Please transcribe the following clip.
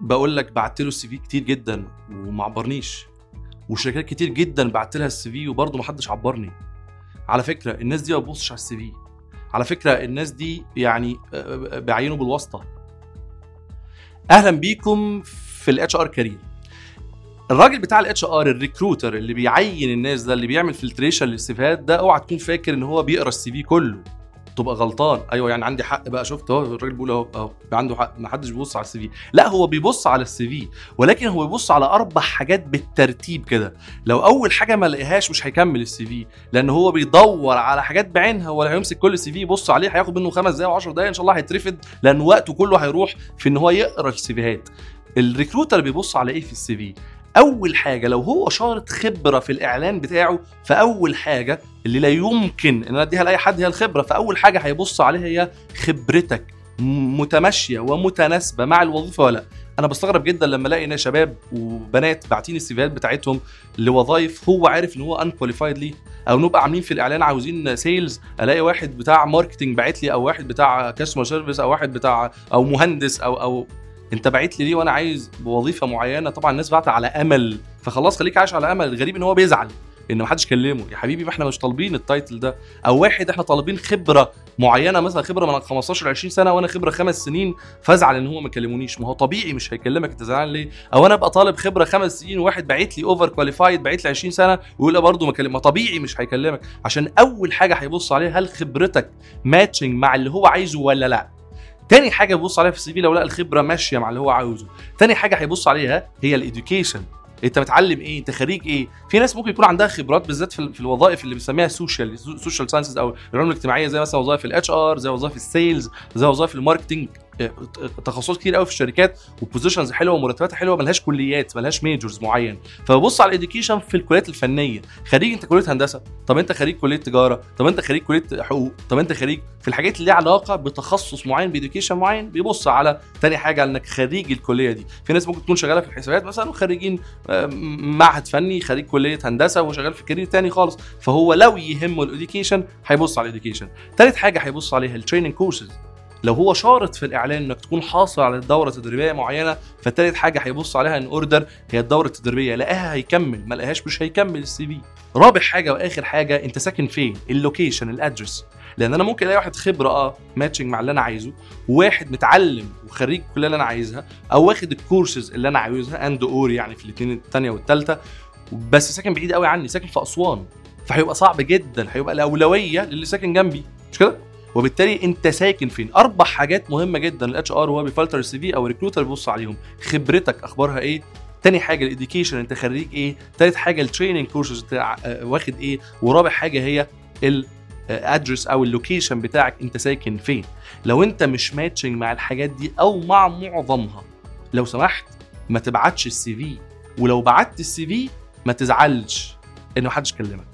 بقول لك بعت له ال CV كتير جدا وما عبرنيش. وشركات كتير جدا بعت لها ال CV وبرضه ما حدش عبرني. على فكرة الناس دي ما بتبصش على ال CV. على فكرة الناس دي يعني آه، بيعينوا بالواسطة. أهلا بيكم في ال HR career الراجل بتاع ال HR ال recruiter اللي بيعين الناس ده اللي بيعمل filtration لل CV ات ده اوعى تكون فاكر إن هو بيقرأ ال CV كله. تبقى غلطان. أيوه يعني عندي حق بقى. شفت أهو الراجل بيقول أهو أهو عنده حق. ما حدش بيبص على ال CV. لا هو بيبص على ال CV ولكن هو بيبص على أربع حاجات بالترتيب كده. لو أول حاجة ما لقيهاش مش هيكمل ال CV لأن هو بيدور على حاجات بعينها. ولا هيمسك كل CV يبص عليه هياخد منه خمس دقايق و10 دقايق إن شاء الله هيترفد لأن وقته كله هيروح في إن هو يقرأ ال CV هات ال recruiter بيبص على إيه في ال CV؟ أول حاجة لو هو شارط خبرة في الإعلان بتاعه فأول حاجة اللي لا يمكن إن أنا أديها لأي حد هي الخبرة فأول حاجة هيبص عليها هي خبرتك متماشية ومتناسبة مع الوظيفة ولا لأ. أنا بستغرب جدا لما ألاقي إن شباب وبنات باعتين ال CV ات بتاعتهم لوظائف هو عارف إن هو unqualified ليه أو نبقى عاملين في الإعلان عاوزين sales ألاقي واحد بتاع marketing باعت لي أو واحد بتاع customer service أو واحد بتاع أو مهندس أو أو انت باعت لي ليه وأنا عايز بوظيفه معينة؟ طبعا الناس بعت على أمل فخلاص خليك عايش على أمل. الغريب إن هو بيزعل إن ما حدش كلمه. يا حبيبي ما إحنا مش طالبين ال title ده. أو واحد إحنا طالبين خبرة معينة مثلا خبرة من 15 20 سنة وأنا خبرة خمس سنين فأزعل إن هو ما كلمونيش. ما هو طبيعي مش هيكلمك أنت زعلان ليه؟ أو أنا أبقى طالب خبرة خمس سنين وواحد باعت لي overqualified باعت لي 20 سنة ويقول برضه ما كلم ما طبيعي مش هيكلمك. عشان أول حاجة هيبص عليها هل خبرتك matching مع اللي هو عايزه ولا لأ؟ تاني حاجة بيبص عليها في ال CV لو لقى الخبرة ماشية مع اللي هو عاوزه. تاني حاجة هيبص عليها هي ال education. أنت متعلم إيه؟ أنت خريج إيه؟ في ناس ممكن يكون عندها خبرات بالذات في, الوظائف اللي بنسميها social social sciences أو العلوم الاجتماعية زي مثلا وظائف ال HR زي وظائف ال sales زي وظائف ال marketing تخصصات كتير قوي في الشركات و positions حلوة ومرتبات حلوة ملهاش كليات ملهاش majors معين. فببص على ال education في الكليات الفنية. خريج انت كلية هندسة طب انت خريج كلية تجارة طب انت خريج كلية حقوق طب انت خريج في الحاجات اللي ليها علاقة بتخصص معين ب education معين بيبص على تاني حاجة انك خريج الكلية دي. في ناس ممكن تكون شغالة في الحسابات مثلا وخريجين معهد فني خريج كلية هندسة وشغال في career تاني خالص. فهو لو يهمه ال education هيبص على ال education تالت حاجة هيبص عليها ال training courses لو هو شارط في الإعلان إنك تكون حاصل على دوره تدريبيه معينة فتالت حاجة هيبص عليها in order هي الدورة التدريبية لقاها هيكمل ما لقاهاش مش هيكمل ال CV. رابع حاجة وآخر حاجة أنت ساكن فين؟ ال location ال address. لأن أنا ممكن ألاقي واحد خبرة آه matching مع اللي أنا عايزه وواحد متعلم وخريج كل اللي أنا عايزها أو واخد الكورسز اللي أنا عاوزها and or يعني في الاثنين الثانية والثالثه بس ساكن بعيد قوي عني ساكن في أسوان. فهيبقى صعب جدا هيبقى الأولوية للي ساكن جنبي. مش كده؟ وبالتالي انت ساكن فين؟ أربع حاجات مهمة جدا ال HR وهو بيفلتر ال CV أو ال recruiter بيبص عليهم. خبرتك أخبارها إيه؟ تاني حاجة ال education أنت خريج إيه؟ تالت حاجة ال training courses أنت واخد إيه؟ ورابع حاجة هي ال address أو ال location بتاعك أنت ساكن فين. لو أنت مش matching مع الحاجات دي أو مع معظمها لو سمحت ما تبعتش ال CV. ولو بعت السي في ما تزعلش ان محدش كلمك